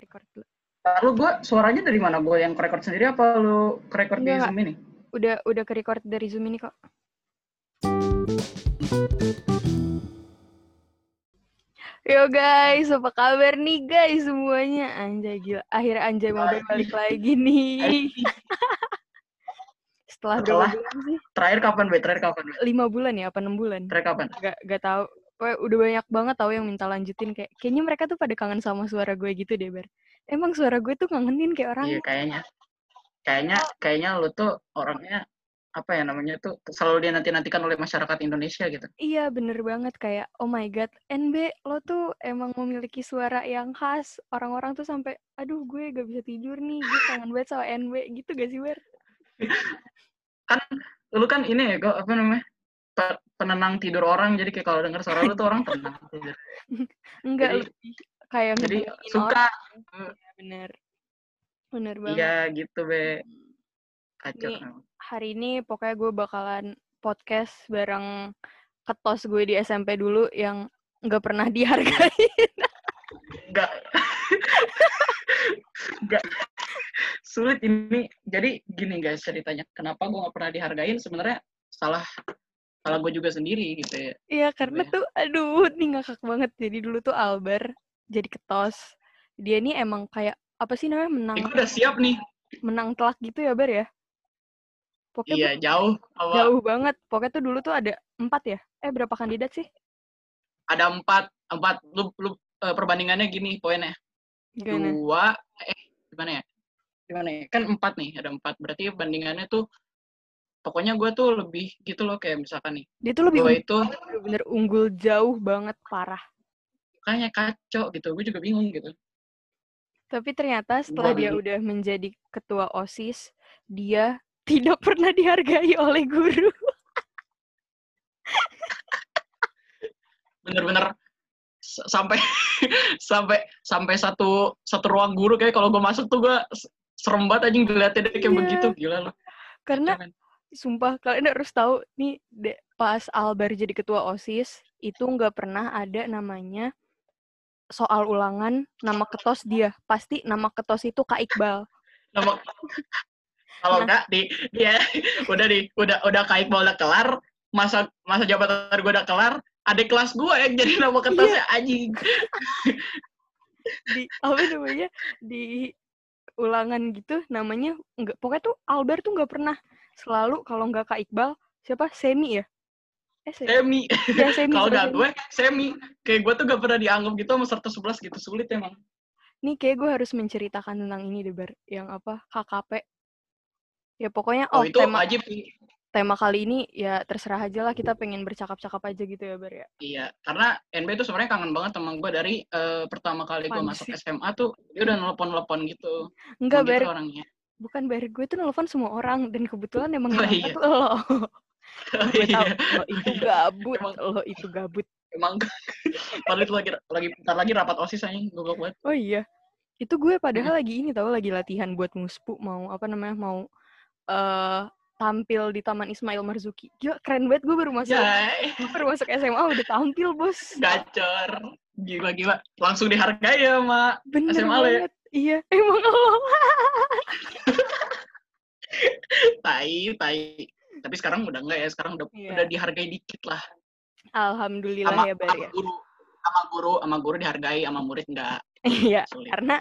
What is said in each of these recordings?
record dulu. Lalu gue suaranya dari mana? Gue yang record sendiri apa lu record di Enggak. Zoom ini? Udah udah ke record dari Zoom ini kok. Yo guys, apa kabar nih guys semuanya? Anjay gila, akhirnya Anjay mau balik lagi nih. Setelah berapa Setelah- bulan sih? Terakhir kapan, Be? Terakhir kapan, Be? Lima bulan ya? Apa enam bulan? Terakhir kapan? Gak, gak tahu. Udah banyak banget tahu yang minta lanjutin kayak kayaknya mereka tuh pada kangen sama suara gue gitu deh ber. Emang suara gue tuh ngangenin kayak orang. Iya, kayaknya. Kayaknya, kayaknya lu tuh orangnya apa ya namanya tuh selalu dinanti-nantikan oleh masyarakat Indonesia gitu. Iya bener banget kayak oh my god NB lo tuh emang memiliki suara yang khas orang-orang tuh sampai aduh gue gak bisa tidur nih gue kangen banget sama NB gitu gak sih Ber? Lu kan ini ya, kok apa namanya? Pe- penenang tidur orang jadi kayak kalau denger suara lu tuh orang tenang tidur. Enggak Jadi- lebih kayak Jadi suka orang. Iya, bener bener banget iya gitu be kacau. Nih. hari ini pokoknya gue bakalan podcast bareng ketos gue di SMP dulu yang nggak pernah dihargai Enggak. Enggak. Sulit ini. Jadi gini guys ceritanya. Kenapa gue nggak pernah dihargain? Sebenarnya salah salah gue juga sendiri gitu ya. Iya karena ya? tuh aduh nih ngakak banget. Jadi dulu tuh Albar jadi ketos. Dia nih emang kayak apa sih namanya menang gue udah siap nih. menang telak gitu ya Bar ya. Pokoknya Iya jauh. Apa? jauh banget. Pokoknya tuh dulu tuh ada empat ya. Eh berapa kandidat sih? Ada empat empat. Lu, lu eh, perbandingannya gini poinnya. Gimana? Dua. Eh gimana ya? Gimana ya? Kan empat nih. Ada empat. Berarti bandingannya tuh. Pokoknya gue tuh lebih gitu loh kayak misalkan nih. Dia tuh lebih Gue itu bener unggul jauh banget parah. kayaknya kacau gitu. Gue juga bingung gitu. Tapi ternyata setelah dia bingung. udah menjadi ketua OSIS, dia tidak pernah dihargai oleh guru. bener-bener sampai sampai sampai satu satu ruang guru kayak kalau gue masuk tuh gue serem banget anjing diliatin dia kayak Iya. begitu gila loh Karena sumpah kalian harus tahu nih de- pas Albar jadi ketua OSIS itu nggak pernah ada namanya soal ulangan nama ketos dia. Pasti nama ketos itu Kak Iqbal. nama kalau Nah. enggak di dia udah di udah udah kayak mau udah kelar masa masa jabatan gue udah kelar adik kelas gue yang jadi nama ketasnya anjing Di apa namanya? Di ulangan gitu namanya nggak pokoknya tuh Albar tuh nggak pernah selalu kalau nggak Kak Iqbal siapa Semi ya? Eh Semi. semi Ya, Semi. kalau udah gue semi kayak gue tuh gak pernah dianggap gitu sama serta 11 gitu sulit emang Nih kayak gue harus menceritakan tentang ini deh, Bar. Yang apa? KKP. Ya pokoknya, oh, oh, itu tema, wajib sih tema kali ini ya terserah aja lah kita pengen bercakap-cakap aja gitu ya, Bar ya. Iya, karena NB itu sebenarnya kangen banget sama gue dari eh, pertama kali gue masuk? SMA tuh dia udah nelpon-nelpon gitu. Enggak, Bar. gitu orangnya. Bukan, Bar. Gue tuh nelfon semua orang. Dan kebetulan emang Oh, iya. lo. gue tau, Iya, lo itu gabut. Emang- Lo itu gabut. emang padahal itu lagi lagi bentar lagi rapat OSIS aja goblok banget. Oh iya. Itu gue padahal lagi ini tau, lagi latihan buat muspu. Mau, apa namanya, mau eh tampil di Taman Ismail Marzuki. Gila, keren banget. Gue baru masuk, gue baru masuk SMA udah tampil, bos. gacor. Gila-gila. Langsung dihargai ya sama Bener SMA ya? Iya, emang lo. tai, tai. Tapi sekarang udah enggak ya, sekarang udah Iya. udah dihargai dikit lah. Alhamdulillah Sama, ya, Bar sama ya. guru. Sama guru, sama guru dihargai, sama murid enggak. Iya, Sulit. karena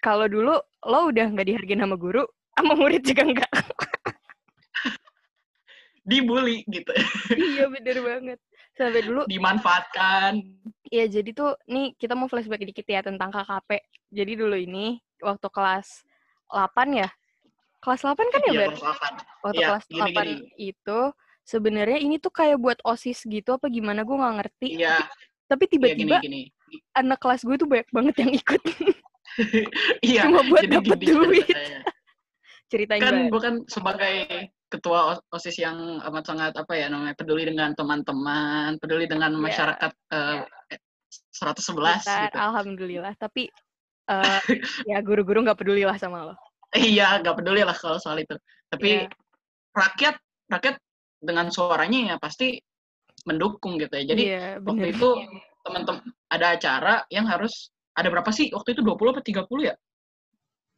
kalau dulu lo udah nggak dihargain sama guru, sama murid juga nggak. Dibully gitu. iya, bener banget. Sampai dulu, Dimanfaatkan. ya jadi tuh, nih kita mau flashback dikit ya tentang KKP. Jadi dulu ini, waktu kelas 8 ya? Kelas 8 kan ya, Iya, Bar? kelas delapan. Waktu Iya, kelas gini, 8 gini. itu, sebenarnya ini tuh kayak buat OSIS gitu, apa gimana, gue nggak ngerti. Iya, Tapi iya gini tiba-tiba gini. anak kelas gue tuh banyak banget yang ikut. Iya. Cuma buat dapet duit. ceritanya. Ceritain, Kan Bar. gue kan sebagai ketua OS- OSIS yang amat sangat apa ya namanya peduli dengan teman-teman, peduli dengan Iya. masyarakat eh, 111 Bentar, gitu. alhamdulillah. Tapi eh, ya guru-guru nggak peduli lah sama lo. Iya, nggak peduli lah kalau soal itu. Tapi Iya. rakyat rakyat dengan suaranya ya pasti mendukung gitu ya. Jadi iya, waktu itu teman-teman ada acara yang harus ada berapa sih waktu itu 20 apa 30 ya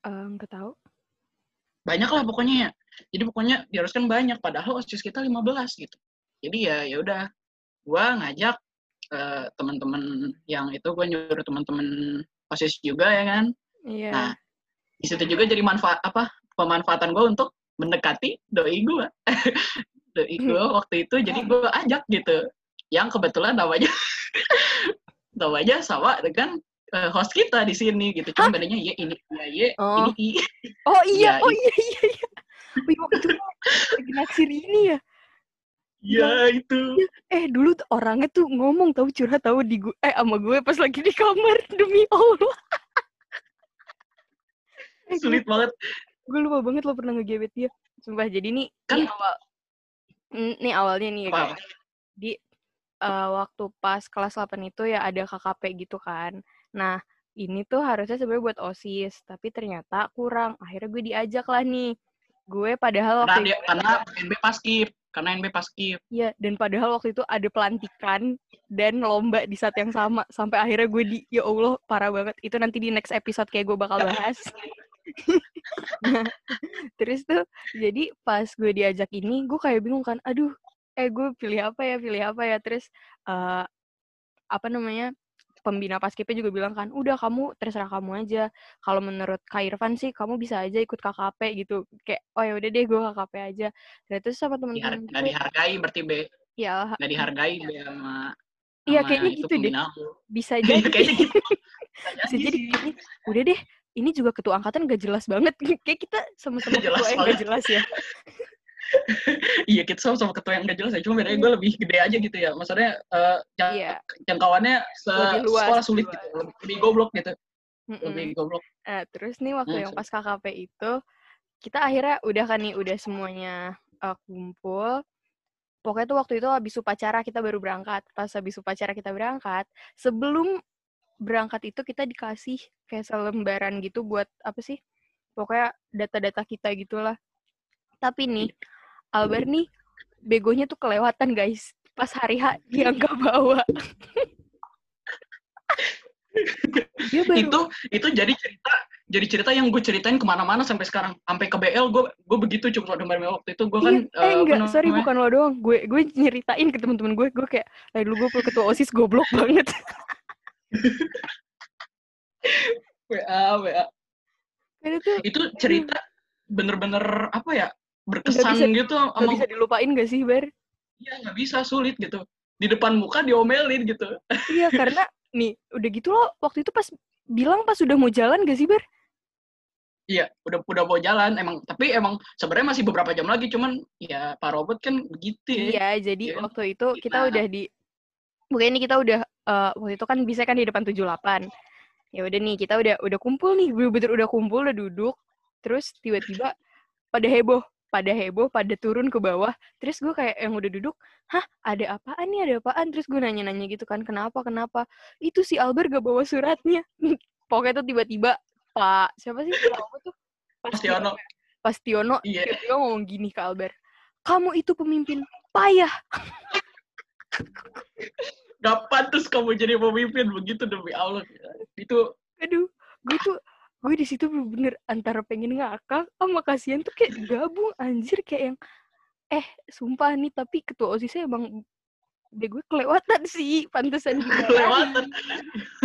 Eh, nggak tahu. banyak lah pokoknya ya jadi pokoknya diharuskan banyak padahal osis kita 15 gitu. Jadi ya ya udah gua ngajak eh, teman-teman yang itu gua nyuruh teman-teman osis juga ya kan? Iya. Nah, di situ juga jadi manfaat apa pemanfaatan gue untuk mendekati doi gue doi gue waktu itu jadi gue ajak gitu. Yang kebetulan namanya namanya sama dengan eh, host kita di sini gitu. Cuma bedanya y ini ya y Oh. ini i Oh iya, Iya, oh iya iya iya. Iya, waktu itu lagi naksir ini ya. ya itu Eh dulu orangnya tuh ngomong tahu curhat tahu di gue eh sama gue pas lagi di kamar demi Allah. eh, gue, sulit banget gue lupa banget lo pernah ngegebet dia. Sumpah jadi nih Kan- nih awal Mm, nih awalnya nih ya. Di eh, waktu pas kelas 8 itu ya ada KKP gitu kan. Nah, ini tuh harusnya sebenarnya buat OSIS, tapi ternyata kurang. Akhirnya gue diajak lah nih. Gue padahal karena waktu dia itu karena NB paskip karena NB paskip Iya, dan padahal waktu itu ada pelantikan dan lomba di saat yang sama. Sampai akhirnya gue di, ya Allah, parah banget. Itu nanti di next episode kayak gue bakal bahas. nah, terus tuh, jadi pas gue diajak ini, gue kayak bingung kan, aduh, eh gue pilih apa ya, pilih apa ya. Terus, eh apa namanya, pembina paskipnya juga bilang kan, udah kamu terserah kamu aja. Kalau menurut Kak Irfan sih, kamu bisa aja ikut KKP gitu. Kayak, oh ya udah deh, gue KKP aja. Dan terus sama Dihar- temen-temen nggak gue, dihargai berarti be ya nggak dihargai be sama Iya, kayaknya itu gitu deh. bisa jadi kayaknya gitu bisa jadi kayaknya, udah deh ini juga ketua angkatan gak jelas banget kayak kita sama-sama ketua yang gak jelas ya iya kita sama-sama ketua yang gak jelas ya. Cuma bedanya Iya. gue lebih gede aja gitu ya. Maksudnya eh, jang- iya. jangkauannya se luas, sekolah sulit lebih gitu. Lebih, lebih goblok gitu. Mm-mm. lebih goblok. Nah, terus nih waktu Hmm, yang pas KKP itu kita akhirnya udah kan nih udah semuanya uh, kumpul. Pokoknya tuh waktu itu habis upacara kita baru berangkat. Pas habis upacara kita berangkat sebelum berangkat itu kita dikasih kayak selembaran gitu buat apa sih pokoknya data-data kita gitulah. Tapi nih Albert nih begonya tuh kelewatan guys. Pas hari H dia nggak bawa. Dia baru itu itu jadi cerita jadi cerita yang gue ceritain ke mana-mana sampai sekarang. Sampai ke BL gue gue begitu cuma udah waktu itu. Gue kan Iya, eh apa enggak, sorry namanya, bukan lo doang. Gue gue nyeritain ke teman-teman gue, gue kayak, eh dulu gue ketua OSIS goblok banget. WA WA itu cerita bener-bener apa ya Berkesan bisa- gitu gak sama bisa dilupain gak sih, Bar? Iya nggak bisa sulit gitu di depan muka diomelin gitu Iya, karena nih, udah gitu loh, waktu itu pas bilang pas udah mau jalan gak sih, Bar? iya udah udah mau jalan emang tapi emang sebenarnya masih beberapa jam lagi cuman ya pak robot kan begitu ya Iya, jadi Iya. waktu itu kita Nah. udah di Mungkin ini kita udah eh, waktu itu kan bisa kan di depan 78. Ya udah nih, kita udah udah kumpul nih, bener-bener udah kumpul, udah duduk. Terus tiba-tiba pada heboh, pada heboh, pada turun ke bawah. Terus gue kayak yang udah duduk, hah ada apaan nih, ada apaan? Terus gue nanya-nanya gitu kan, kenapa, kenapa? Itu si Albert gak bawa suratnya. Pokoknya tuh tiba-tiba Pak, siapa sih? Pak tuh? Pastiono. Pastiono Iya. tiba-tiba ngomong gini ke Albert, kamu itu pemimpin payah. Gak pantas kamu jadi pemimpin begitu demi Allah. Itu Aduh, gue tuh gue di situ bener antara pengen ngakak sama kasihan tuh kayak gabung anjir kayak yang eh sumpah nih tapi ketua osisnya emang deh gue kelewatan sih pantesan kelewatan.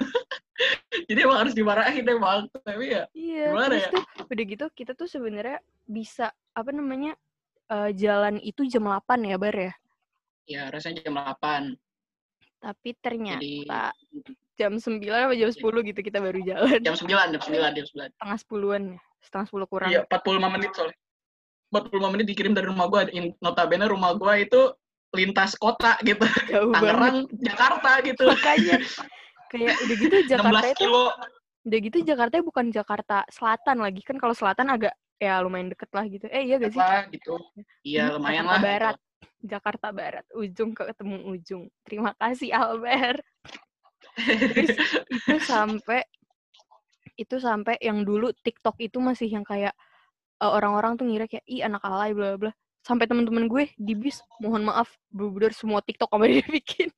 jadi emang harus dimarahin emang. Tapi ya Iya, Gimana ya? tuh udah gitu kita tuh sebenarnya bisa apa namanya eh, jalan itu jam 8 ya Bar ya. ya rasanya jam 8. Tapi Jadi ternyata jam 9 atau jam 10 gitu kita baru jalan. jam 9, jam 9, jam 9. Setengah sepuluhan ya. Setengah sepuluh kurang. Iya, 45 menit soalnya. 45 menit dikirim dari rumah gua. In- Notabene rumah gua itu lintas kota gitu. Jauh banget. Tangerang, Jakarta gitu. Makanya kayak udah gitu Jakarta 16 itu kilo. udah gitu Jakarta bukan Jakarta Selatan lagi kan kalau Selatan agak ya lumayan deket lah gitu. Eh iya gak sih? Apa gitu. Iya, Ini lumayan Jakarta lah. Barat. Jakarta Barat, ujung ke ketemu ujung. Terima kasih Albert. Terus itu sampai itu sampai yang dulu TikTok itu masih yang kayak eh, orang-orang tuh ngira kayak ih anak alay bla bla. Sampai teman-teman gue di bis, mohon maaf, bener semua TikTok sama dia bikin.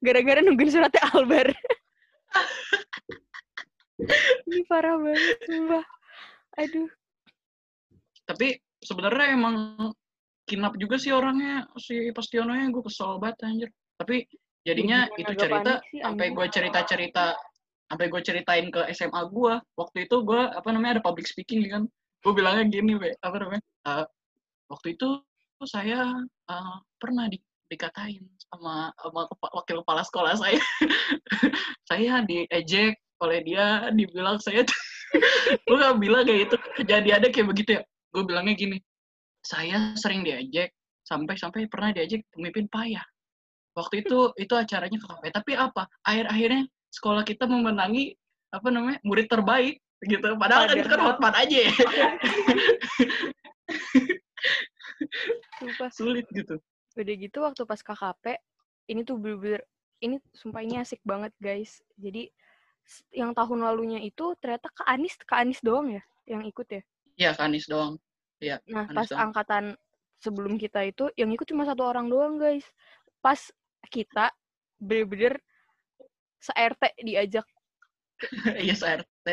Gara-gara nungguin suratnya Albert. Ini parah banget, sumpah. Aduh. Tapi sebenarnya emang kinap juga sih orangnya si Pastiononya gue kesel banget anjir. Tapi jadinya gimana itu cerita sampai gue cerita-cerita sampai gue ceritain ke SMA gue waktu itu gue apa namanya ada public speaking kan. Gue bilangnya gini be apa namanya "Eh, waktu itu saya eh, pernah di, dikatain sama, sama kepa- wakil kepala sekolah saya. Saya diejek oleh dia dibilang saya gue gak bilang kayak gitu. Kejadiannya kayak begitu ya. Gue bilangnya gini saya sering diejek sampai sampai pernah diejek pemimpin payah waktu itu itu acaranya KKP tapi apa akhir akhirnya sekolah kita memenangi apa namanya murid terbaik gitu padahal kan itu kan hotman aja ya Sumpah. sulit gitu Udah gitu waktu pas KKP, ini tuh bener-bener, ini sumpah ini asik banget guys. Jadi yang tahun lalunya itu ternyata ke Anis, ke Anis doang ya yang ikut ya. Iya, Kanis doang. Iya, Nah, Anis pas doang. angkatan sebelum kita itu yang ikut cuma satu orang doang, guys. Pas kita bener-bener se-RT diajak. Iya, RT.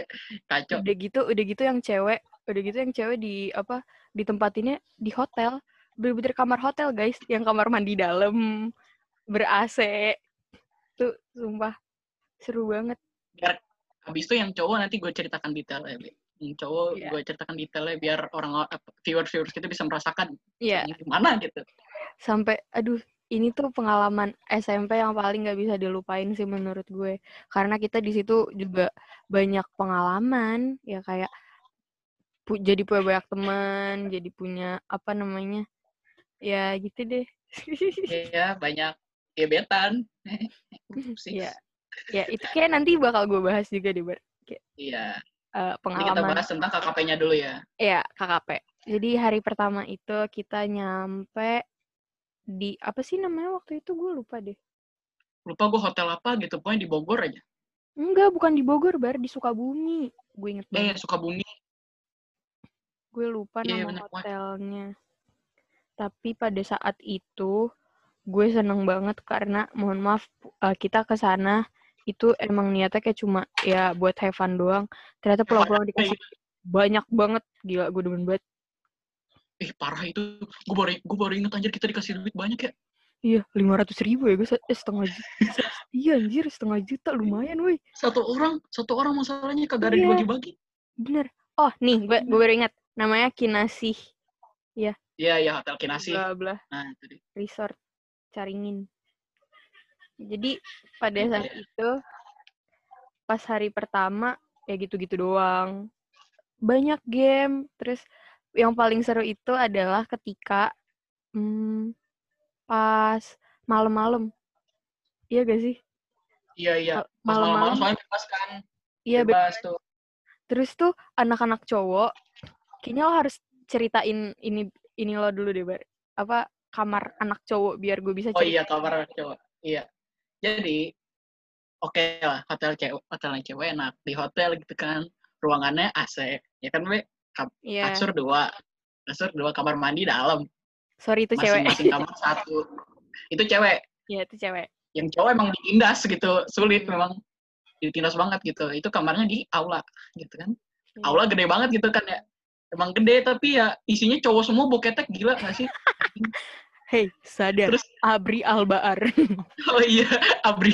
Kacau. Udah gitu, udah gitu yang cewek, udah gitu yang cewek di apa? Ditempatinnya di hotel. Bener-bener kamar hotel, guys. Yang kamar mandi dalam, ber-AC. Tuh, sumpah. Seru banget. Biar habis itu yang cowok nanti gue ceritakan detailnya. Be. Yang cowok Iya. gue ceritakan detailnya biar orang viewers viewers kita bisa merasakan ini gimana gitu. sampai aduh ini tuh pengalaman SMP yang paling nggak bisa dilupain sih menurut gue karena kita di situ juga banyak pengalaman ya kayak pu- jadi punya banyak teman jadi punya apa namanya ya gitu deh Iya, banyak gebetan. Iya. ya itu kayak nanti bakal gue bahas juga deh Bar. Kayak, Iya. eh, Ini kita pengalaman bahas tentang KKP-nya dulu ya. ya KKP jadi hari pertama itu kita nyampe di apa sih namanya waktu itu gue lupa deh Lupa gue hotel apa gitu, pokoknya di Bogor aja. enggak bukan di Bogor bar di Sukabumi gue inget Eh, banget Sukabumi. gue lupa Iya, nama bener, hotelnya. Tapi pada saat itu gue seneng banget karena mohon maaf uh, kita ke sana itu emang niatnya kayak cuma ya buat have fun doang. Ternyata pulang-pulang dikasih banyak banget gila gue demen banget. Eh, parah itu. Gue baru, gue baru inget anjir kita dikasih duit banyak ya. Iya, lima ratus ribu ya gue eh, setengah juta. iya anjir setengah juta lumayan woi. Satu orang, satu orang masalahnya kagak ada Iya. dibagi-bagi. Bener. Oh nih gue gue baru ingat namanya Kinasih Iya, iya, Hotel Kinasi. bla bla Nah, itu dia. resort Caringin. Jadi pada Iya, saat iya. itu pas hari pertama ya gitu-gitu doang. Banyak game, terus yang paling seru itu adalah ketika hmm, pas malam-malam. Iya gak sih? Iya, iya. Pas malam-malam soalnya bebas kan. Iya, be- bebas tuh. terus tuh anak-anak cowok kayaknya lo harus ceritain ini ini lo dulu deh, Bar. Apa kamar anak cowok biar gue bisa Oh cerita. iya, kamar cowok. Iya. Jadi, oke lah, hotel cewek, hotelnya cewek enak. Di hotel gitu kan, ruangannya AC. Ya kan, Be? Iya. Kasur dua. Kasur dua, kamar mandi dalam. Sorry itu cewek. Masing-masing kamar satu. Itu cewek. Iya, itu cewek. Yang cowok emang ditindas gitu. Sulit memang. Ditindas banget gitu. Itu kamarnya di aula gitu kan. Iya. Aula gede banget gitu kan ya. Emang gede tapi ya isinya cowok semua boketek gila gak sih? Hey, sadar. Terus- Abri Albaar. Oh iya, Abri.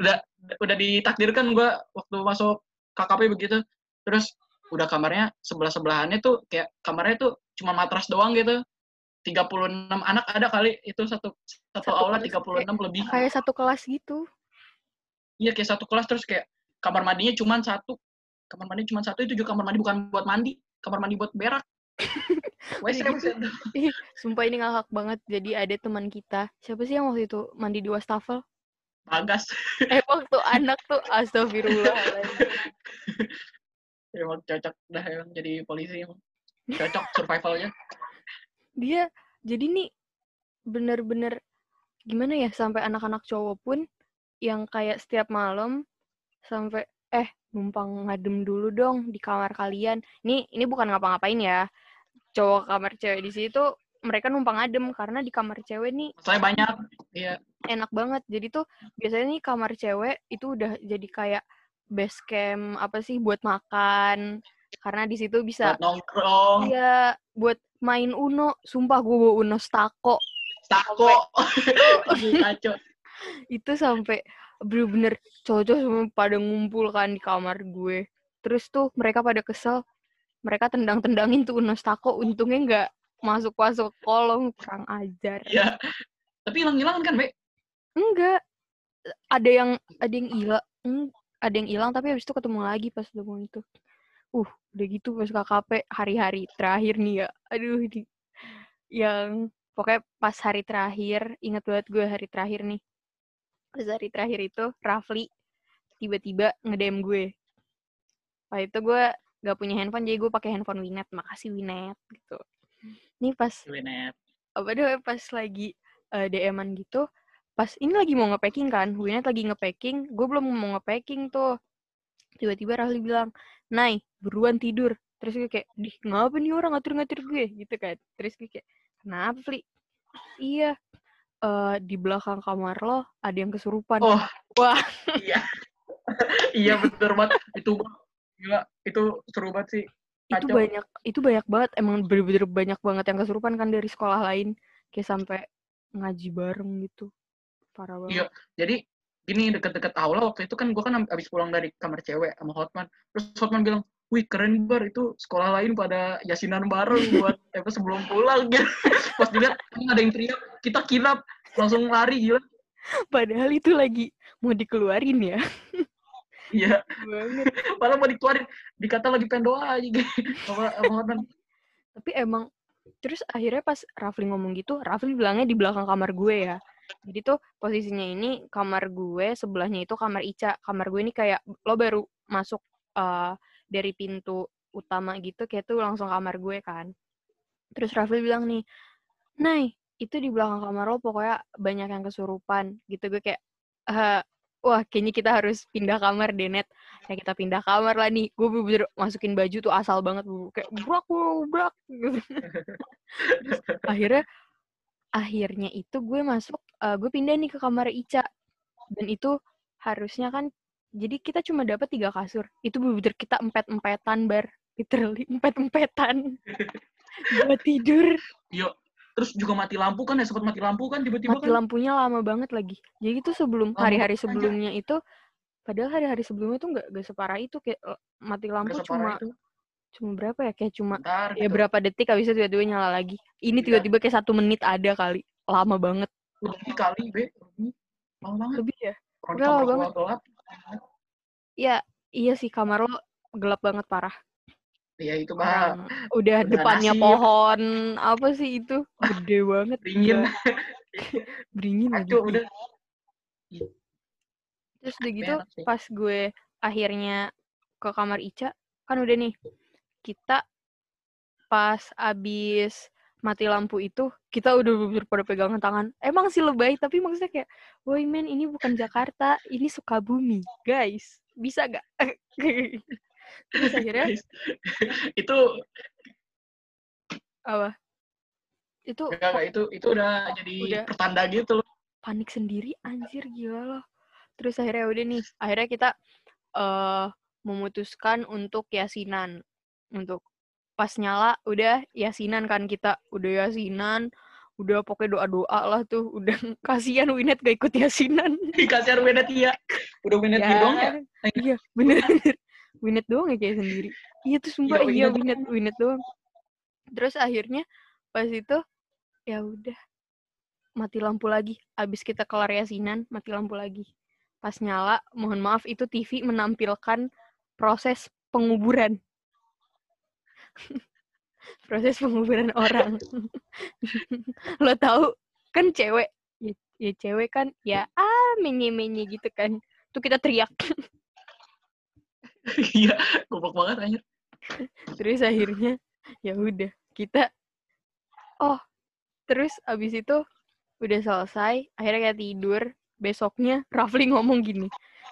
udah udah ditakdirkan gua waktu masuk KKP begitu. Terus udah kamarnya sebelah-sebelahannya tuh kayak kamarnya tuh cuma matras doang gitu. 36 anak ada kali itu satu satu, Satu aula kelas 36 lebih. Kayak satu kelas gitu. Iya kayak satu kelas terus kayak kamar mandinya cuma satu. Kamar mandi cuma satu itu juga kamar mandi bukan buat mandi, kamar mandi buat berak. WC sumpah ini ngakak banget. Jadi ada teman kita. Siapa sih yang waktu itu mandi di wastafel? Bagas. Eh, waktu anak tuh astagfirullahaladzim. Emang cocok dah emang jadi polisi emang. Cocok survivalnya. Dia jadi nih bener-bener gimana ya sampai anak-anak cowok pun yang kayak setiap malam sampai eh numpang ngadem dulu dong di kamar kalian. Ini ini bukan ngapa-ngapain ya. Cowok kamar cewek di situ mereka numpang ngadem karena di kamar cewek nih Saya banyak. Iya. enak banget. Jadi tuh biasanya nih kamar cewek itu udah jadi kayak base camp apa sih buat makan. Karena di situ bisa buat nongkrong. Iya buat main uno. Sumpah gue bawa uno stako. Tako kacau itu sampai bener-bener cowok semua pada ngumpul kan di kamar gue. Terus tuh mereka pada kesel. Mereka tendang-tendangin tuh uno stako. Untungnya nggak masuk masuk kolong kurang ajar. Ya tapi hilang-hilangan kan be? Enggak. Ada yang ada yang hilang ada yang hilang tapi habis itu ketemu lagi pas ketemu itu. Uh udah gitu pas KKP hari-hari terakhir nih ya. Aduh di yang pokoknya pas hari terakhir ingat banget gue hari terakhir nih. Pas hari terakhir itu Rafli tiba-tiba ngedem gue. Waktu itu gue gak punya handphone jadi gue pakai handphone Winet. Makasih Winet gitu. Nih pas Winet. apa deh pas lagi uh, DM-an gitu pas ini lagi mau nge-packing kan Winet lagi nge-packing gue belum mau nge-packing tuh. Tiba-tiba Rafli bilang Nay buruan tidur. Terus gue kayak dih ngapa nih orang ngatur-ngatur gue? Gitu kan. Terus gue kayak kenapa Fli? Iya uh, di belakang kamar lo ada yang kesurupan. Oh. Wah. Iya. Iya betul banget. Itu gila itu seru banget sih. Itu banyak itu banyak banget. Emang bener-bener banyak banget yang kesurupan kan dari sekolah lain. Kayak sampai ngaji bareng gitu parah banget. Iya jadi gini deket-deket aula waktu itu kan gue kan abis pulang dari kamar cewek sama Hotman. Terus Hotman bilang wih keren bar itu sekolah lain pada yasinan bareng buat apa sebelum pulang. Gitu pas dilihat ada yang teriak kita kilap langsung lari gila. Padahal itu lagi mau dikeluarin ya. Iya. Malah mau dikeluarin, dikata lagi pengen doa aja gitu. Tapi emang terus akhirnya pas Rafli ngomong gitu, Rafli bilangnya di belakang kamar gue ya. Jadi tuh posisinya ini kamar gue, sebelahnya itu kamar Ica. Kamar gue ini kayak lo baru masuk uh, dari pintu utama gitu, kayak tuh langsung kamar gue kan. Terus Rafli bilang nih, Nay, itu di belakang kamar lo pokoknya banyak yang kesurupan gitu. Gue kayak, uh, wah kayaknya kita harus pindah kamar deh net ya kita pindah kamar lah nih gue bener, masukin baju tuh asal banget bu kayak brak brak akhirnya akhirnya itu gue masuk uh, gue pindah nih ke kamar Ica. Dan itu harusnya kan jadi kita cuma dapat tiga kasur. Itu bener kita empet empetan bar. Literally empet empetan buat tidur. Yuk terus juga mati lampu kan ya? Sempat mati lampu kan tiba-tiba mati kan? lampunya lama banget lagi. Jadi itu sebelum hari-hari sebelumnya aja. itu padahal hari-hari sebelumnya tuh nggak gak separah itu. Kayak eh, mati lampu cuma itu. Cuma berapa ya kayak cuma Bentar, ya gitu. berapa detik habis itu tiba-tiba nyala lagi ini iya. tiba-tiba kayak satu menit ada kali lama banget lebih kali be lama banget lebih ya Udah lama banget gelap. ya iya sih kamar lo gelap banget parah Iya itu mah. Udah depannya nasib. pohon apa sih itu? Gede banget. Beringin. Beringin. Aduh udah. Terus udah gitu pas gue akhirnya ke kamar Ica kan udah nih kita pas abis mati lampu itu kita udah pada pegangan tangan. Emang sih lebay tapi maksudnya kayak woi men ini bukan Jakarta ini Sukabumi guys bisa gak terus akhirnya? Itu apa? Itu enggak, enggak, itu itu udah jadi udah. pertanda gitu loh. Panik sendiri anjir gila loh. Terus akhirnya udah nih akhirnya kita uh, memutuskan untuk yasinan untuk pas nyala udah yasinan kan kita udah yasinan udah pokoknya doa doa lah tuh udah kasihan Winet gak ikut yasinan. Kasihan Winet iya. Udah Winet ya, dong ya? iya bener bener. Winet doang ya kayak sendiri. Iya tuh sumpah iya, iya Winet Winet doang. Terus akhirnya pas itu ya udah mati lampu lagi. Abis kita kelar yasinan mati lampu lagi. Pas nyala mohon maaf itu TV menampilkan proses penguburan proses penguburan orang. Lo tahu kan cewek ya, ya cewek kan ya ah menye menye gitu kan. Tuh kita teriak. Iya goblok banget anjir. Terus akhirnya ya udah kita oh terus abis itu udah selesai akhirnya kayak tidur. Besoknya Rafli ngomong gini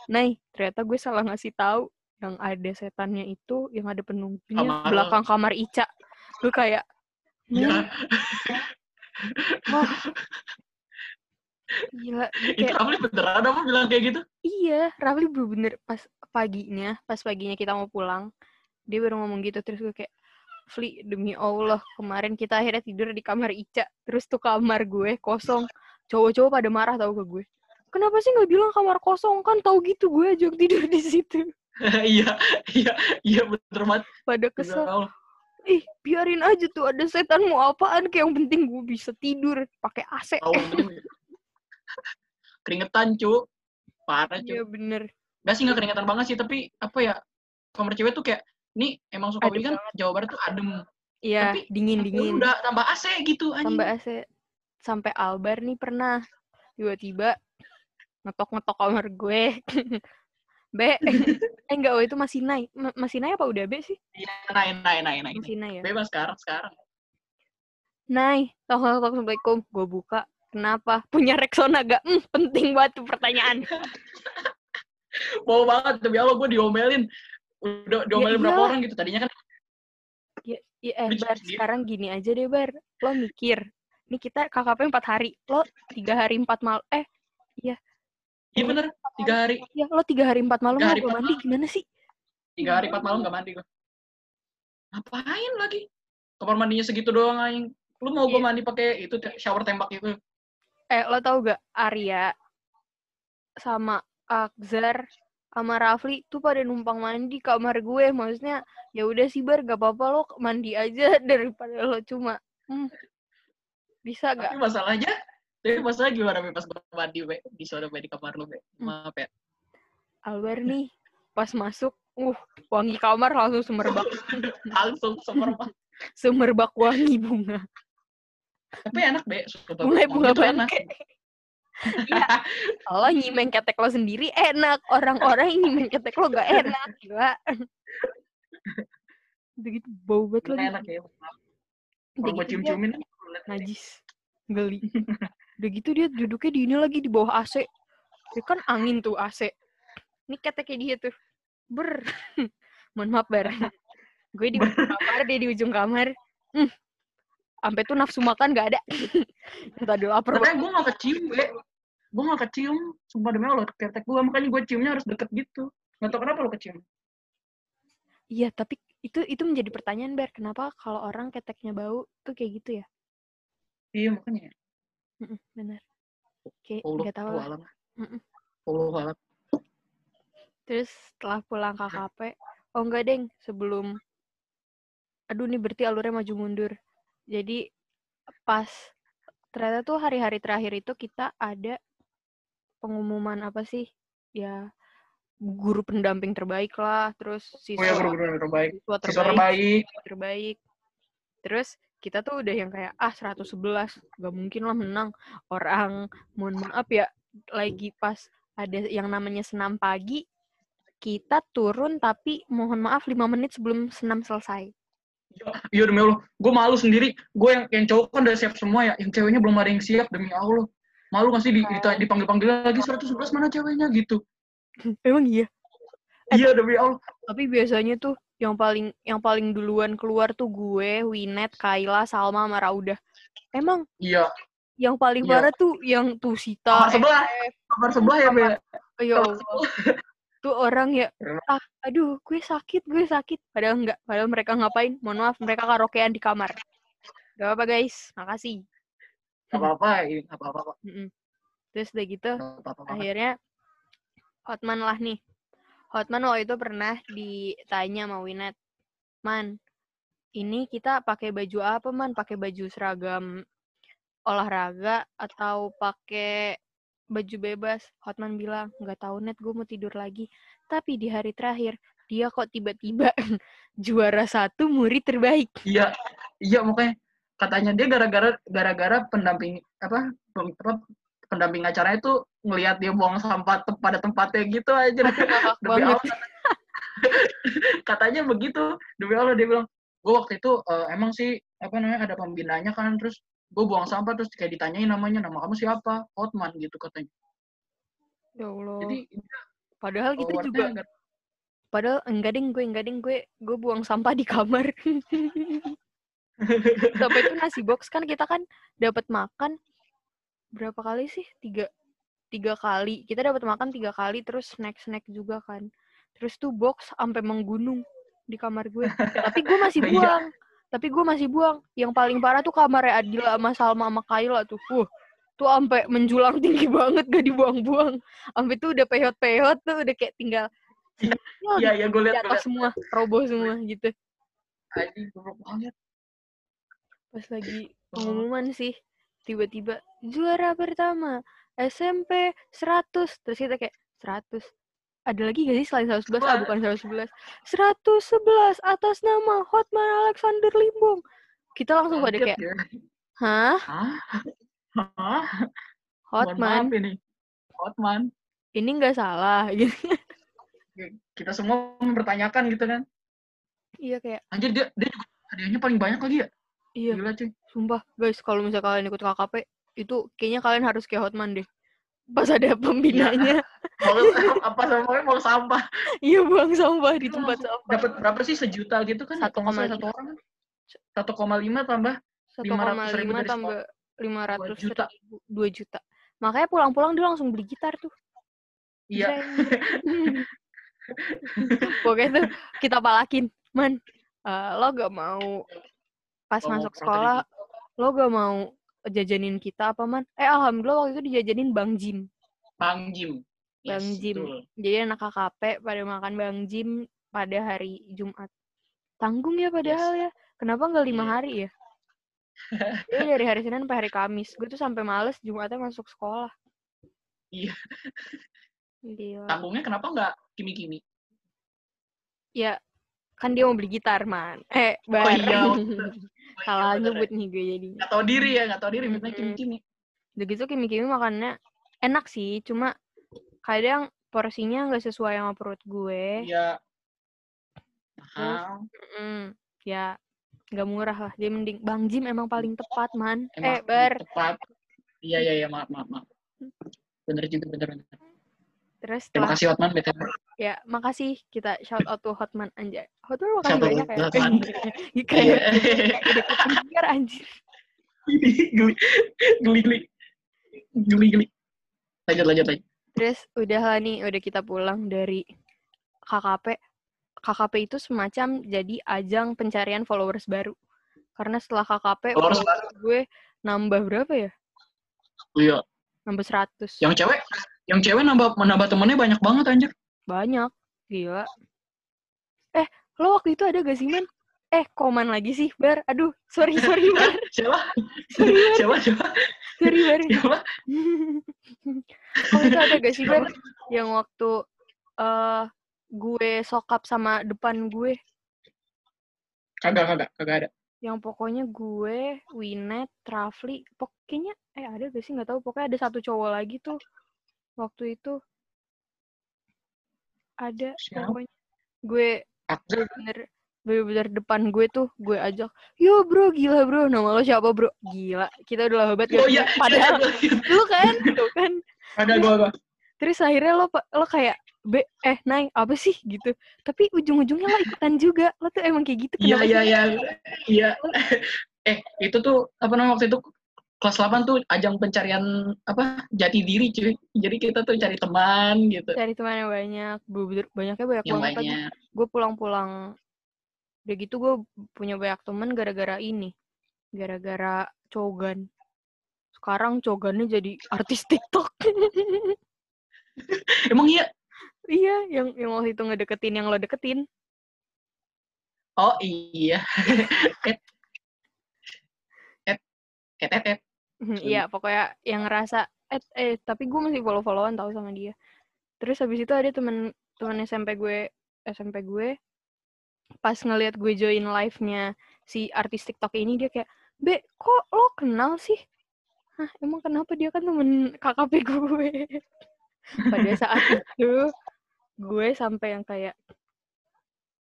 Nay ternyata gue salah ngasih tahu yang ada setannya itu yang ada penunggunya kamar. belakang kamar Ica lu kayak ya. oh, Gila, dia Itu kayak Rafli beneran apa bilang kayak gitu? iya, Rafli bener-bener pas paginya, pas paginya kita mau pulang, dia baru ngomong gitu terus gue kayak Fli, demi Allah, kemarin kita akhirnya tidur di kamar Ica, terus tuh kamar gue kosong, cowok-cowok pada marah tau ke gue. Kenapa sih nggak bilang kamar kosong kan tahu gitu gue aja tidur di situ. Iya, iya, iya bener banget. Pada kesel. Ih, biarin aja tuh ada setan mau apaan kayak yang penting gue bisa tidur pakai AC. Bener. Keringetan, cu. Parah, cu. Iya bener. Gak sih, gak keringetan banget sih, tapi apa ya, kamar cewek tuh kayak, nih emang suka kan Jawa Barat tuh adem. Iya, Tapi, dingin-dingin. Udah tambah AC gitu, anjing. Tambah AC. Sampai Albar nih pernah tiba-tiba ngetok-ngetok kamar gue. Be, eh enggak, oh itu masih naik. Ma- Masih naik apa udah Be sih? Iya, naik, naik, naik, naik. Masih naik ya? Bebas sekarang, sekarang. Naik. Assalamualaikum. Gue buka. Kenapa? Punya Rexona gak? Hmm, penting banget tuh pertanyaan. Mau banget, demi Allah gue diomelin. Udah diomelin iya. berapa orang gitu. Tadinya kan, Ya, ya, eh, Bar, sekarang gini aja deh, Bar. Lo mikir. Nih kita KKP 4 hari. Lo 3 hari 4 mal. Eh, iya bener, tiga hari, ya lo 3 hari 4 malam Tiga gue empat mandi. malam. Gimana sih? tiga hari, empat malam gak mandi gue. Ngapain lagi? Kamar mandinya segitu doang, anjing. Lu mau gue Iya. mandi pakai itu shower tembak itu? Eh, lo tau gak Arya sama Akzar sama Rafli tuh pada numpang mandi kamar gue. Maksudnya ya udah sih bar gak apa-apa lo mandi aja daripada lo cuma hmm, bisa gak? Tapi masalahnya, tapi masalahnya gimana Be, pas gue mandi Be? di Be, di kamar lu Be? Hmm. Maaf ya. Albar nih pas masuk, uh wangi kamar langsung semerbak Langsung semerbak. semerbak wangi bunga. Tapi enak Be. Bunga bunga enak. bangke. Iya, lo nyimeng ketek lo sendiri enak, orang-orang yang nyimeng ketek lo gak enak, gila. Udah gitu bau banget lagi. enak ya. Kalau cium-ciumin, najis geli udah gitu dia duduknya di ini lagi di bawah AC itu kan angin tuh AC ini keteknya dia tuh ber mohon maaf bar gue di ujung kamar dia di ujung kamar hmm. sampai tuh nafsu makan gak ada tadi lapar Katanya banget gue gak kecium, Be. Gue gak kecium. Sumpah demi Allah, ketek gue. Makanya gue ciumnya harus deket gitu. Gak tau kenapa lo kecium. iya tapi itu itu menjadi pertanyaan bar kenapa kalau orang keteknya bau tuh kayak gitu ya Iya, makanya. Mm-mm, kayak Allah, nggak tahu lah alam. Allah, alam. Terus setelah pulang KKP, oh enggak deng, sebelum, aduh nih berarti alurnya maju mundur. Jadi pas ternyata tuh hari-hari terakhir itu kita ada pengumuman apa sih? Ya guru pendamping terbaik lah, terus Oh ya, siswa guru-guru terbaik. siswa Siswa terbaik, terbaik. siswa terbaik. Terus kita tuh udah yang kayak ah 111 gak mungkin lah menang orang mohon maaf ya lagi pas ada yang namanya senam pagi kita turun tapi mohon maaf 5 menit sebelum senam selesai Iya demi Allah, gue malu sendiri. Gue yang yang cowok kan udah siap semua ya, yang ceweknya belum ada yang siap demi Allah. Malu gak sih di, dita- dipanggil-panggil lagi 111 mana ceweknya gitu. emang iya Eh, Iya demi Allah. tapi biasanya tuh yang paling yang paling duluan keluar tuh gue Winet Kayla Salma sama Rauda emang Iya. yang paling Iya. parah tuh yang tuh Sita Kamar sebelah. Kamar sebelah ya, Be. Ya Kamar Allah. Tuh orang ya, ah, aduh, gue sakit, gue sakit. Padahal enggak, padahal mereka ngapain? Mohon maaf, mereka karaokean di kamar. Gak apa-apa guys, makasih. Gak apa-apa, ini gak apa-apa kok. Terus udah gitu, apa-apa banget. akhirnya Hotman lah nih. Hotman waktu itu pernah ditanya sama Winet, Man, ini kita pakai baju apa, Man? Pakai baju seragam olahraga atau pakai baju bebas? Hotman bilang, nggak tahu net, gue mau tidur lagi. Tapi di hari terakhir, dia kok tiba-tiba juara satu murid terbaik. Iya, iya makanya katanya dia gara-gara gara-gara pendamping apa, apa pendamping acaranya tuh ngelihat dia buang sampah te- pada tempatnya gitu aja. Demi banget. Allah. katanya begitu. Demi Allah dia bilang, gue waktu itu eh, emang sih apa namanya ada pembinanya kan terus gue buang sampah terus kayak ditanyain namanya nama kamu siapa Hotman gitu katanya Ya Allah. jadi Padahal kita juga, agak- padahal enggak ding gue, enggak ding gue, gue buang sampah di kamar. Sampai itu nasi box kan kita kan dapat makan berapa kali sih? Tiga tiga kali. Kita dapat makan tiga kali terus snack snack juga kan. Terus tuh box sampai menggunung di kamar gue. Tapi gue masih Iya. buang. Tapi gue masih buang. Yang paling parah tuh kamarnya Adila sama Salma sama Kayla tuh. Uh tuh sampai menjulang tinggi banget gak dibuang-buang. Sampai tuh udah pehot-pehot tuh udah kayak tinggal Iya, iya, gue liat, gue jatuh semua roboh semua gitu. Goblok banget. pas lagi pengumuman sih tiba-tiba juara pertama SMP 100 terus kita kayak 100 ada lagi gak sih selain 111 ah bukan 111 111 atas nama Hotman Alexander Limbong kita langsung pada kayak ya. hah Hah? Hotman ini. Hotman. ini nggak salah gitu Kita semua mempertanyakan gitu kan. iya kayak Anjir, dia, dia juga hadiahnya paling banyak lagi ya? Iya Gila cuy. sumpah guys kalau misalnya kalian ikut KKP itu kayaknya kalian harus kayak Hotman deh pas ada pembinanya Mau apa sama mau sampah. iya buang sampah di tempat sampah Dapat berapa sih sejuta gitu kan? Satu Kalau koma satu orang kan? 1,5 tambah 500.000 1,5 dari tambah 500 juta. ribu, 2 juta. Makanya pulang-pulang dia langsung beli gitar tuh. Iya. Pokoknya tuh kita palakin, man. eh, lo gak mau pas mau masuk sekolah, lo gak mau jajanin kita apa man? Eh alhamdulillah waktu itu dijajanin Bang Jim. Bang Jim. Bang Jim. betul. Jadi anak KKP pada makan Bang Jim pada hari Jumat. Tanggung ya padahal ya. Kenapa nggak lima Iya. hari ya? Jadi dari hari Senin sampai hari Kamis. Gue tuh sampai males Jumatnya masuk sekolah. Iya. Gila. Tanggungnya kenapa nggak kimi-kimi? Ya, kan dia mau beli gitar, man. Eh, Oh bareng. iya. Salah bener ya. nyebut nih gue jadinya. Nggak tahu diri ya, nggak tahu diri. Minta Mm-mm. kimi-kimi. Udah gitu kimi-kimi makannya enak sih, cuma kadang porsinya nggak sesuai sama perut gue. Iya. Mahal. Mm, ya, nggak murah lah. Dia mending Bang Jim emang paling tepat, man. eh, Emang Bar. Tepat. Iya, iya, iya. Maaf, maaf, maaf. Bener juga, bener, bener. Terus Terima setelah, kasih Hotman, BTW. ya makasih kita shout out to Hotman anjay. Hotman makasih Shout out banyak ya. Hotman. Iya. udah kepenjar anjir. geli, geli, geli. Geli, geli. Lanjut, lanjut, lanjut. Terus udah lah nih, udah kita pulang dari KKP. KKP itu semacam jadi ajang pencarian followers baru. Karena setelah KKP, Followers followers gue nambah berapa ya? Iya. Nambah 100. Yang cewek, yang cewek nambah menambah temennya banyak banget anjir. Banyak. Gila. Eh, lo waktu itu ada gak sih, Man? Eh, koman lagi sih, Bar. Aduh, sorry, sorry, Bar. Siapa? Sorry, Bar. Siapa? Siapa? Sorry, Bar. Siapa? Itu ada gak sih, Bar? Yang waktu eh gue sokap sama depan gue. Kagak, kagak, kagak ada. yang pokoknya gue, Winet, Rafli, pokoknya eh ada gak sih nggak tahu pokoknya ada satu cowok lagi tuh waktu itu ada pokoknya gue bener bener depan gue tuh gue ajak yo bro gila bro nama lo siapa bro gila kita udah hebat Oh gak iya, sih? padahal lu kan tuh kan ada gua gua. terus akhirnya lo lo kayak be eh naik apa sih gitu tapi ujung-ujungnya lo ikutan juga lo tuh emang kayak gitu Iya, iya, sih? iya. Iya. Eh, itu tuh apa namanya waktu itu kelas 8 tuh ajang pencarian apa jati diri cuy. Jadi kita tuh cari teman gitu. cari teman yang banyak banyaknya banyak Yang banget banyak. gue pulang-pulang udah gitu gue punya banyak temen gara-gara ini gara-gara cogan sekarang cogannya jadi artis TikTok Emang iya? iya yang yang waktu itu ngedeketin yang lo deketin Oh iya. et. Et. Et, et, et. Mhm, iya pokoknya yang ngerasa eh, eh tapi gue masih follow followan tahu sama dia. Terus habis itu ada temen temen SMP gue SMP gue pas ngelihat gue join live-nya si artis TikTok ini dia kayak be kok lo kenal sih? Hah, emang kenapa? Dia kan temen KKP gue. Pada saat itu gue sampai yang kayak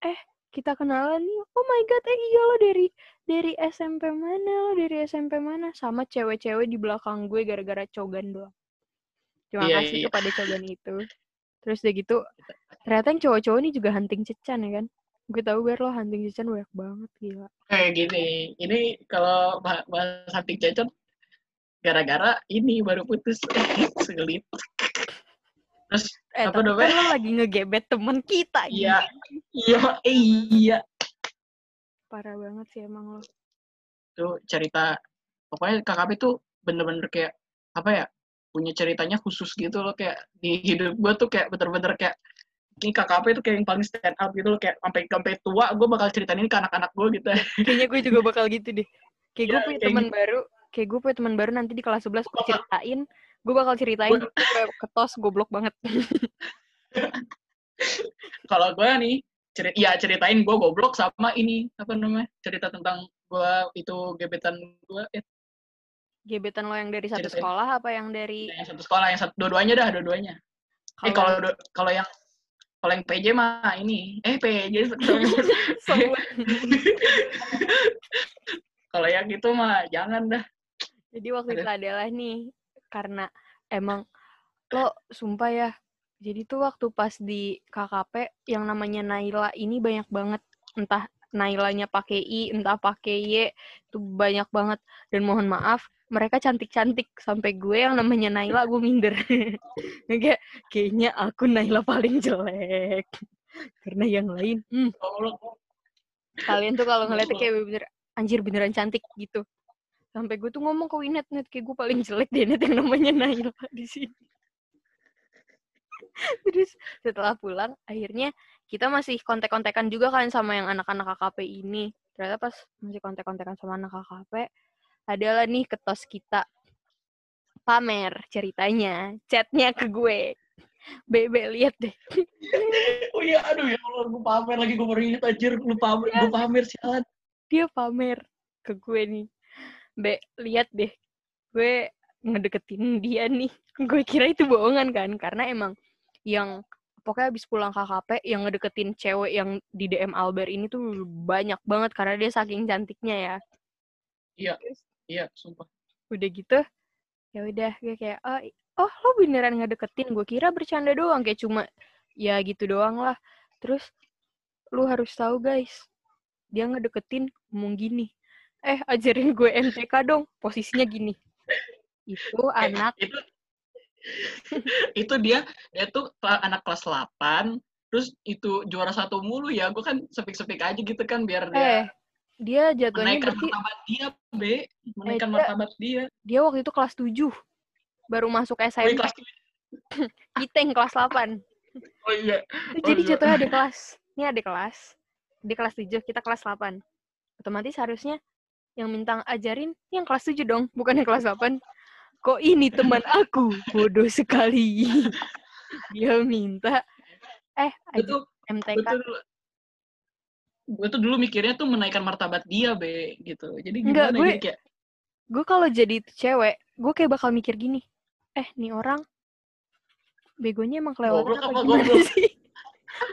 eh kita kenalan nih oh my god eh iya lo dari dari SMP mana lo dari SMP mana? Sama cewek-cewek di belakang gue gara-gara cogan doang. Terima Iya, kasih iya, iya. kepada cogan itu. Terus udah gitu ternyata yang cowok-cowok ini juga hunting cecan ya kan? Gue tahu biar lo hunting cecan banyak banget gila. Kayak gini. Ini kalau bah- bahas hunting cecot gara-gara ini baru putus sulit terus Eh, Apa tapi namanya? kan lo lagi ngegebet temen kita. iya gila. iya iya Parah banget sih emang lo. tuh cerita pokoknya KKP tuh bener-bener kayak apa ya punya ceritanya khusus gitu loh kayak di hidup gue tuh kayak bener-bener kayak ini KKP tuh kayak yang paling stand out gitu loh kayak sampai sampai tua gue bakal ceritain ini ke anak-anak gue gitu Kayaknya gue juga bakal gitu deh. Kayak gue Iya, punya teman gitu. baru, kayak gue punya teman baru nanti di kelas 11 gue ceritain, gue bakal ceritain gue ketos goblok banget. kalau gue nih ceri ya ceritain gue goblok sama ini apa namanya cerita tentang gue itu gebetan gue eh Gebetan lo yang dari satu Ceritain. sekolah apa yang dari yang satu sekolah yang satu dua-duanya dah dua-duanya. Eh kalau kalau yang kalau yang PJ mah ini. Eh PJ kalau yang itu mah jangan dah. Jadi waktu itu adalah nih karena emang lo sumpah ya. Jadi tuh waktu pas di KKP yang namanya Naila ini banyak banget entah Nailanya pakai I, entah pakai Y, itu banyak banget. Dan mohon maaf, mereka cantik-cantik sampai gue yang namanya Naila gue minder. Kayak kayaknya aku Naila paling jelek. Karena yang lain, hmm, kalian tuh kalau ngeliatnya kayak bener anjir beneran cantik gitu sampai gue tuh ngomong ke Winet net kayak gue paling jelek deh net yang namanya Naila di sini. Terus setelah pulang akhirnya kita masih kontek-kontekan juga kan sama yang anak-anak KKP ini. Ternyata pas masih kontek-kontekan sama anak KKP adalah nih ketos kita. Pamer ceritanya chatnya ke gue. Bebe lihat deh. Oh iya aduh ya Allah gue pamer lagi gue baru inget anjir lu pamer gue pamer sialan. Dia pamer ke gue nih Be, lihat deh. Gue ngedeketin dia nih. Gue kira itu bohongan kan. Karena emang yang pokoknya abis pulang KKP yang ngedeketin cewek yang di DM Albert ini tuh banyak banget karena dia saking cantiknya ya. Iya. Terus iya sumpah udah gitu ya udah gue kayak oh, oh lo beneran ngedeketin gue kira bercanda doang kayak cuma ya gitu doang lah terus lu harus tahu guys dia ngedeketin ngomong gini eh ajarin gue MTK dong posisinya gini itu Eh, anak itu itu dia dia tuh anak kelas 8 terus itu juara satu mulu ya gue kan sepik-sepik aja gitu kan biar eh dia dia jatuhnya menaikkan berarti martabat dia be menaikkan dia- martabat dia dia waktu itu kelas 7 baru masuk SMP kelas kita yang kelas 8 oh iya Jadi iya. jatuhnya ada kelas. Ini ada kelas. Di kelas 7, kita kelas 8. Otomatis harusnya yang minta ajarin yang kelas 7 dong, bukan yang kelas 8. Kok ini teman aku? Bodoh sekali. Dia minta eh gue tuh MTK. gue tuh dulu gue tuh dulu mikirnya tuh menaikkan martabat dia be gitu jadi Enggak, gimana gue- jadi kayak Gue kalau jadi cewek, gue kayak bakal mikir gini. Eh, nih orang begonya emang kelewatan Goblok apa apa gimana goblok? sih?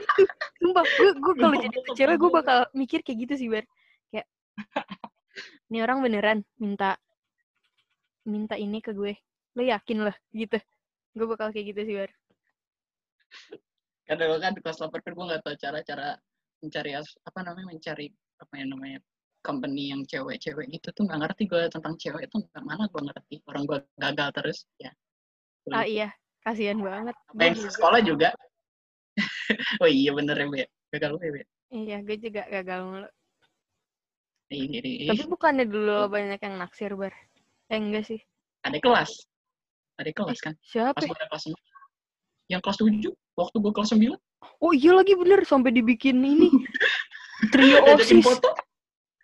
Itu, Sumpah, gue gue kalau jadi cewek gue bakal mikir kayak gitu sih, Bar. Kayak nih orang beneran minta minta ini ke gue. Lo yakin lah gitu. Gue bakal kayak gitu sih, Bar. kadang kan di kelas 8 kan gue nggak tahu cara-cara mencari apa namanya mencari apa yang namanya company yang cewek-cewek gitu tuh nggak ngerti gue tentang cewek itu nggak mana gue ngerti orang gue gagal terus ya Ah iya, kasihan banget. yang sekolah juga oh iya bener ya be gagal gue be Iya, gue juga gagal mulu. Tapi bukannya dulu lo banyak yang naksir, Bar? Eh, enggak sih. ada kelas ada kelas kan Siapa? pas gue ada kelas 6 yang kelas 7 waktu gue kelas 9 Oh iya lagi bener, sampai dibikin ini. Trio OSIS.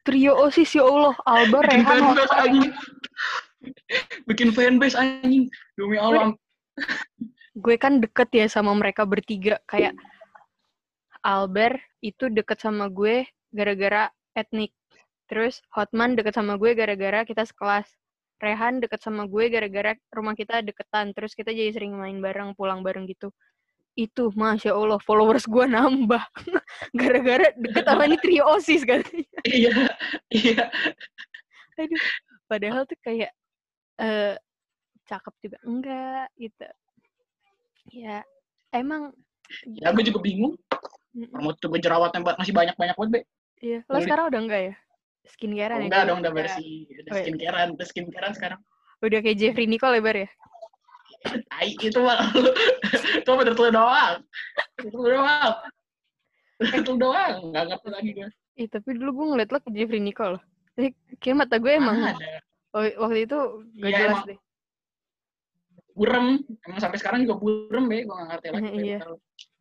Trio OSIS ya Allah, Alba, bikin Rehan, fanbase anjing bikin fanbase anjing demi Allah Gue kan deket ya sama mereka bertiga. Kayak Albert itu deket sama gue gara-gara etnik. Terus Hotman deket sama gue gara-gara kita sekelas. Rehan deket sama gue gara-gara rumah kita deketan. Terus kita jadi sering main bareng, pulang bareng gitu. Itu, Masya Allah, followers gue nambah. gara-gara deket sama ini trio OSIS katanya. iya iya Aduh, padahal tuh kayak eh cakep juga enggak gitu. Ya, emang ya gue juga bingung. Orang tuh gue jerawatnya masih banyak-banyak banget, Be. Iya, lo sekarang udah enggak ya? Skincarean Oh, ya? dong, udah bersih. Udah Oh, iya. skincarean, udah skincarean sekarang. Udah kayak Jeffrey Nicole ya, Bar ya? Tai itu mah lu. Itu menurut lu doang. Itu doang. Lu doang. Nggak ngerti lagi gue. Ih, tapi dulu gue ngeliat lo ke Jeffrey Nicole. loh. Tapi kayak mata gue emang Ada. oh, waktu itu gak Iya, jelas emang. deh. Burem. Emang sampai sekarang juga burem, be. Gue nggak ngerti lagi. Iya.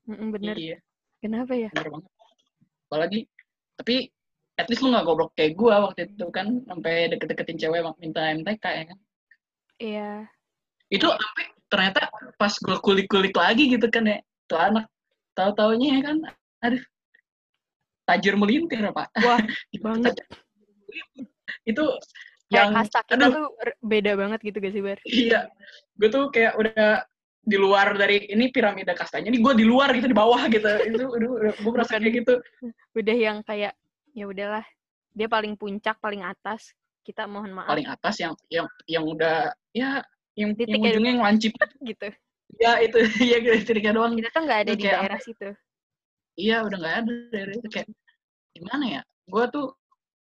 Mm-mm, bener. Iya. Kenapa ya? bener banget apalagi tapi at least lu gak goblok kayak gua waktu itu kan sampai deket-deketin cewek minta MTK ya kan? Iya. itu sampai ternyata pas gua kulik-kulik lagi gitu kan ya. Tuh anak tahu-taunya ya kan? Aduh. Tajir melintir apa Wah, banget. itu Kayak yang kasta kita aduh. tuh beda banget gitu gak sih, Bar? iya. Gue tuh kayak udah di luar dari ini piramida kastanya ini gue di luar gitu di bawah gitu. Itu udah gue merasa kayak gitu. Udah yang kayak, ya udahlah. Dia paling puncak, paling atas. Kita mohon maaf paling atas yang yang yang udah ya yang, Titik yang ya. ujungnya yang lancip gitu. ya itu ya gitu titiknya doang Kita tuh nggak ada Itu di kayak daerah situ. iya udah nggak ada dari itu kayak gimana ya gue tuh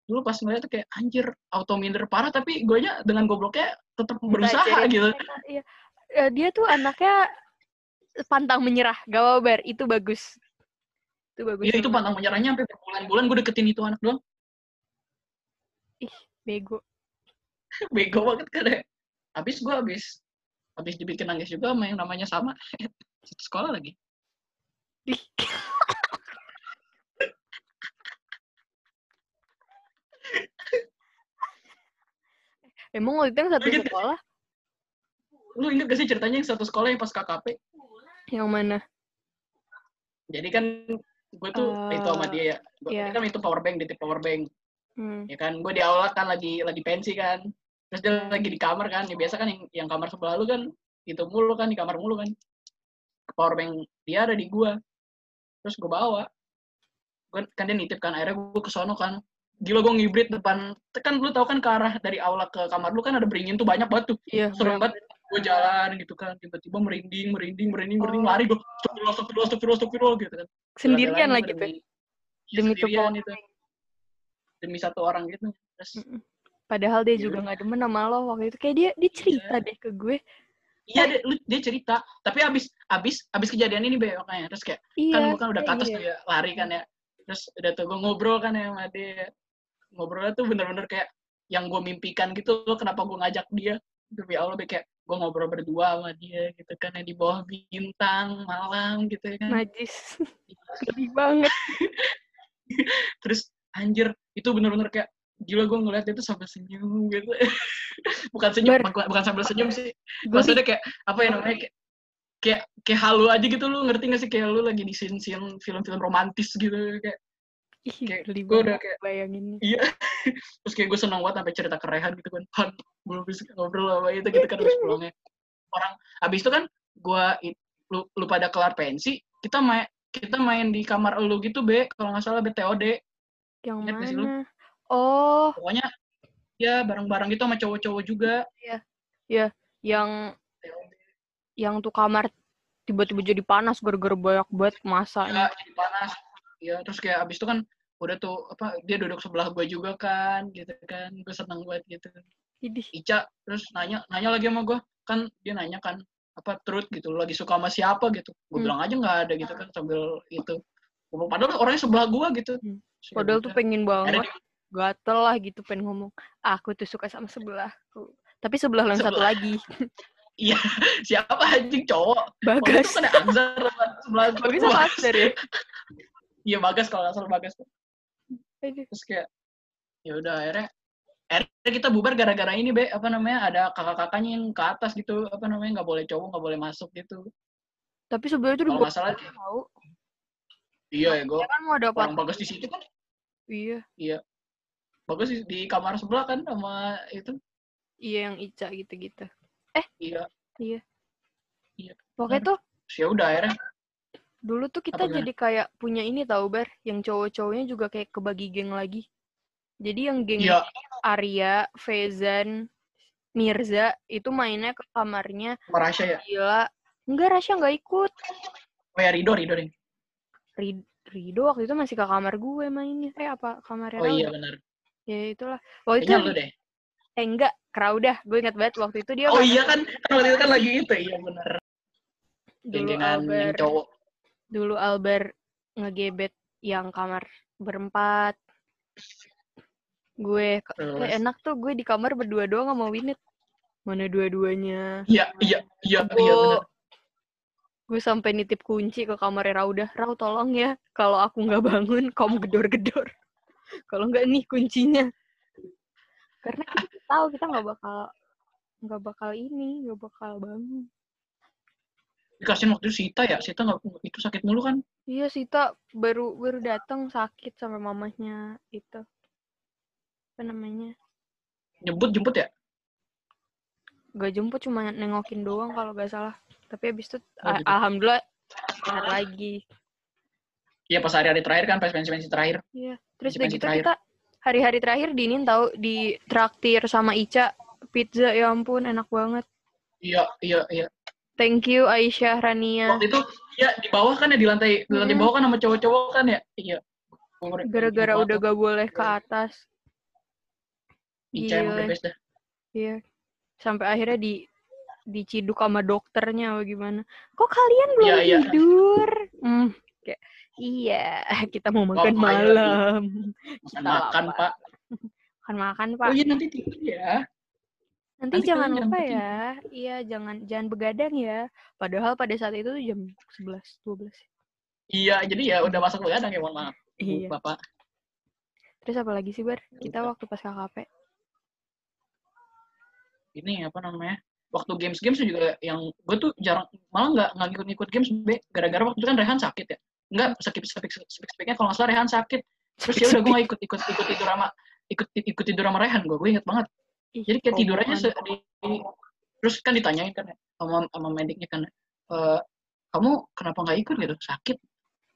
dulu pas ngeliat tuh kayak anjir auto minder parah tapi gue nya dengan gobloknya tetap berusaha Belajarin gitu mereka, Iya. Eh, dia tuh anaknya pantang menyerah. Gak apa Bar, itu bagus. Itu bagus. Iya itu pantang menyerahnya sampai berbulan-bulan gue deketin itu anak doang Bego. bego banget kan ya habis gue habis habis dibikin nangis juga sama yang namanya sama satu sekolah lagi Ih. Emang waktu itu yang satu sekolah? lu inget gak sih ceritanya yang satu sekolah yang pas KKP Yang mana? jadi kan gue tuh Eh, itu sama dia ya. Gue iya. kan itu power bank di power bank. Hmm. ya kan gue di aula kan lagi lagi pensi kan. Terus dia lagi di kamar kan. Ya biasa kan yang, yang kamar sebelah lu kan itu mulu kan di kamar mulu kan. Power bank dia ada di gua. Terus gue bawa. Gue kan dia nitip kan akhirnya gue ke sono kan. Gila gue ngibrit depan kan lu tau kan ke arah dari aula ke kamar lu kan ada beringin tuh banyak banget tuh. Iya. serem banget gue jalan gitu kan tiba-tiba merinding merinding merinding merinding Oh. lari gue astagfirullah astagfirullah astagfirullah astagfirullah gitu kan Sendirian tuh. demi, ya, Demi tuh sendirian itu demi satu orang gitu terus. Padahal dia Iya. juga nggak demen sama lo waktu itu. Kayak dia, dia cerita Iya. deh ke gue. Iya, dia, dia cerita. Tapi abis abis abis kejadian ini be makanya terus kayak Iya. kan gue kan udah ke atas iya. tuh ya lari kan ya. Terus udah tuh gue ngobrol kan ya sama dia. Ngobrolnya tuh bener-bener kayak yang gue mimpikan gitu loh kenapa gue ngajak dia. Demi Allah kayak gue ngobrol berdua sama dia gitu kan ya di bawah bintang malam gitu ya kan. Najis. Sedih banget. Terus anjir itu bener-bener kayak gila gue ngeliat dia tuh sambil senyum gitu. bukan senyum, Ber- bukan, bukan sambil senyum sih. Maksudnya kayak apa ya namanya kayak kayak kayak halu aja gitu lu ngerti gak sih kayak lu lagi di scene scene film-film romantis gitu kayak ih, kayak gue udah kayak bayanginnya. iya. Terus kayak gue seneng banget sampai cerita ke Rehan gitu kan. Han belum bisa ngobrol sama itu gitu kan terus pulangnya. Orang abis itu kan gue lu, lu pada kelar pensi kita main kita main di kamar lu gitu be kalau nggak salah BTOD Yang Ingat lu? mana? Oh, pokoknya ya bareng-bareng gitu sama cowok-cowok juga. Yang yang tuh kamar tiba-tiba jadi panas gara-gara banyak banget masa. ya jadi panas ya terus kayak abis itu kan udah tuh apa dia duduk sebelah gue juga kan gitu kan gue seneng banget gitu. Ica terus nanya nanya lagi sama gue kan dia nanya kan apa truth gitu lagi suka sama siapa gitu gue Hmm. bilang aja nggak ada gitu kan sambil itu padahal orangnya sebelah gue gitu Hmm. Padahal tuh udah. pengen banget. Gatel lah gitu pengen ngomong. Aku tuh suka sama sebelahku. Tapi sebelah yang satu Sebelah. lagi. dia- siapa anjing cowok Waktu Bagas. itu kan ada Anzar sebelah Bagas sama Asdar ya? iya bagas kalau nggak salah bagas. Terus kayak ya udah akhirnya akhirnya kita bubar gara-gara ini be. Apa namanya ada kakak-kakaknya yang ke atas gitu. Apa namanya nggak boleh cowok nggak boleh masuk gitu. Tapi sebenarnya tuh kalau udah nggak salah tahu. iya ya gue kan mau dapat. orang bagas di situ kan? Iya. bagas di, di kamar sebelah kan sama itu? Iya yang Ica gitu-gitu. iya. Pokoknya tuh ya udah akhirnya dulu tuh kita Apa gimana? jadi kayak punya ini tahu bar, yang cowok-cowoknya juga kayak kebagi geng lagi. Jadi yang geng iya Arya, Fezan, Mirza itu mainnya ke kamarnya merasa ya Gila. Enggak, Rasya nggak ikut. oh ya Rido Rido deh Rid- Rido waktu itu masih ke kamar gue mainnya. Eh apa kamarnya oh Raul? iya benar Ya itulah. Waktu itu kayaknya lu deh Eh enggak, Kraudah. Gue ingat banget waktu itu dia Oh iya kan, kan waktu itu kan lagi itu, iya Geng-gengan yang Albert. cowok. Dulu Albert ngegebet yang kamar berempat. Gue eh, enak tuh gue di kamar berdua doang sama Winnet. Mana dua-duanya? Iya, iya, iya, iya. Gue sampai nitip kunci ke kamarnya Raudah. Rau tolong ya, kalau aku nggak bangun, kamu gedor-gedor. kalau nggak nih kuncinya. Karena kita tahu kita nggak bakal nggak bakal ini, nggak bakal bangun. Dikasihin waktu itu Sita ya, Sita nggak itu sakit mulu kan? Iya Sita baru baru datang sakit sama mamahnya itu apa namanya Nyebut jemput ya? gak jemput cuma nengokin doang kalau gak salah tapi habis itu Oh, gitu. alhamdulillah sehat lagi Iya pas hari-hari terakhir kan, pas pensi-pensi terakhir. iya terus udah gitu terakhir. kita hari-hari terakhir diinin tahu di traktir sama Ica pizza ya ampun enak banget Iya, iya, iya. Thank you Aisyah Rania Waktu itu ya di bawah kan ya di lantai di lantai bawah kan sama cowok-cowok kan ya. Iya. gara-gara udah gak boleh ke atas the best dah. Iya. Sampai akhirnya di diciduk sama dokternya atau gimana. Kok kalian belum Iya, iya. tidur? Hmm, kayak iya, kita mau makan ya, malam. Kita makan. Pak. Makan makan, Pak. Oh iya nanti tidur ya. Nanti, nanti jangan lupa ya. Iya, jangan jangan begadang ya. Padahal pada saat itu tuh jam 11, 12. Iya, jadi ya udah masuk begadang ya, mohon maaf. Iya. Bapak. Terus apa lagi sih, Bar? Kita Udah. waktu pas KKP. Ini apa namanya? Waktu games-games juga yang gue tuh jarang malah nggak nggak ngikut-ngikut games be gara-gara waktu itu kan Rehan sakit ya. Enggak, skip skip skip skip skipnya kalau nggak salah Rehan sakit. Terus ya udah gue nggak ikut ikut ikut tidur sama ikut ikut tidur sama Rehan gue, gue inget banget. Jadi kayak tidur aja se- di, terus kan ditanyain kan ya, sama sama mediknya kan "Eh, kamu kenapa nggak ikut? Gitu. Sakit.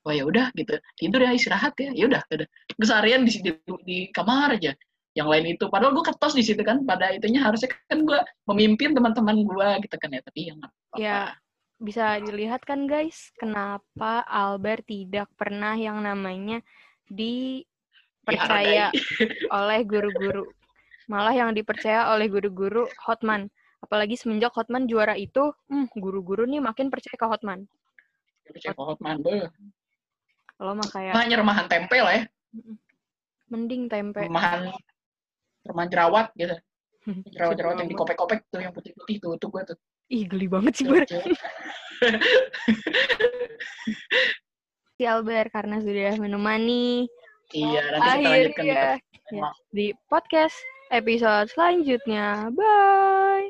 Oh ya udah gitu. Tidur ya istirahat ya. Ya udah udah Gue seharian di, di di kamar aja. Yang lain itu padahal gue ketos di situ kan pada itunya harusnya kan gue memimpin teman-teman gue gitu kan ya. Tapi ya nggak apa-apa. Ya, bisa dilihat kan guys, kenapa Albert tidak pernah yang namanya dipercaya oleh guru-guru. Malah yang dipercaya oleh guru-guru Hotman. Apalagi semenjak Hotman juara itu, hmm, guru-guru nih makin percaya ke Hotman. percaya ke Hotman be. Kalau mah kayak hanya remahan tempe lah ya. Mending tempe. remahan remahan jerawat gitu. Jerawat jerawat yang dikopek-kopek tuh yang putih-putih tuh tuh gue tuh. Ih, geli banget sih, Bar. Si Albert karena sudah menemani. Iya nanti kita lanjutkan ya, di podcast episode selanjutnya. Bye.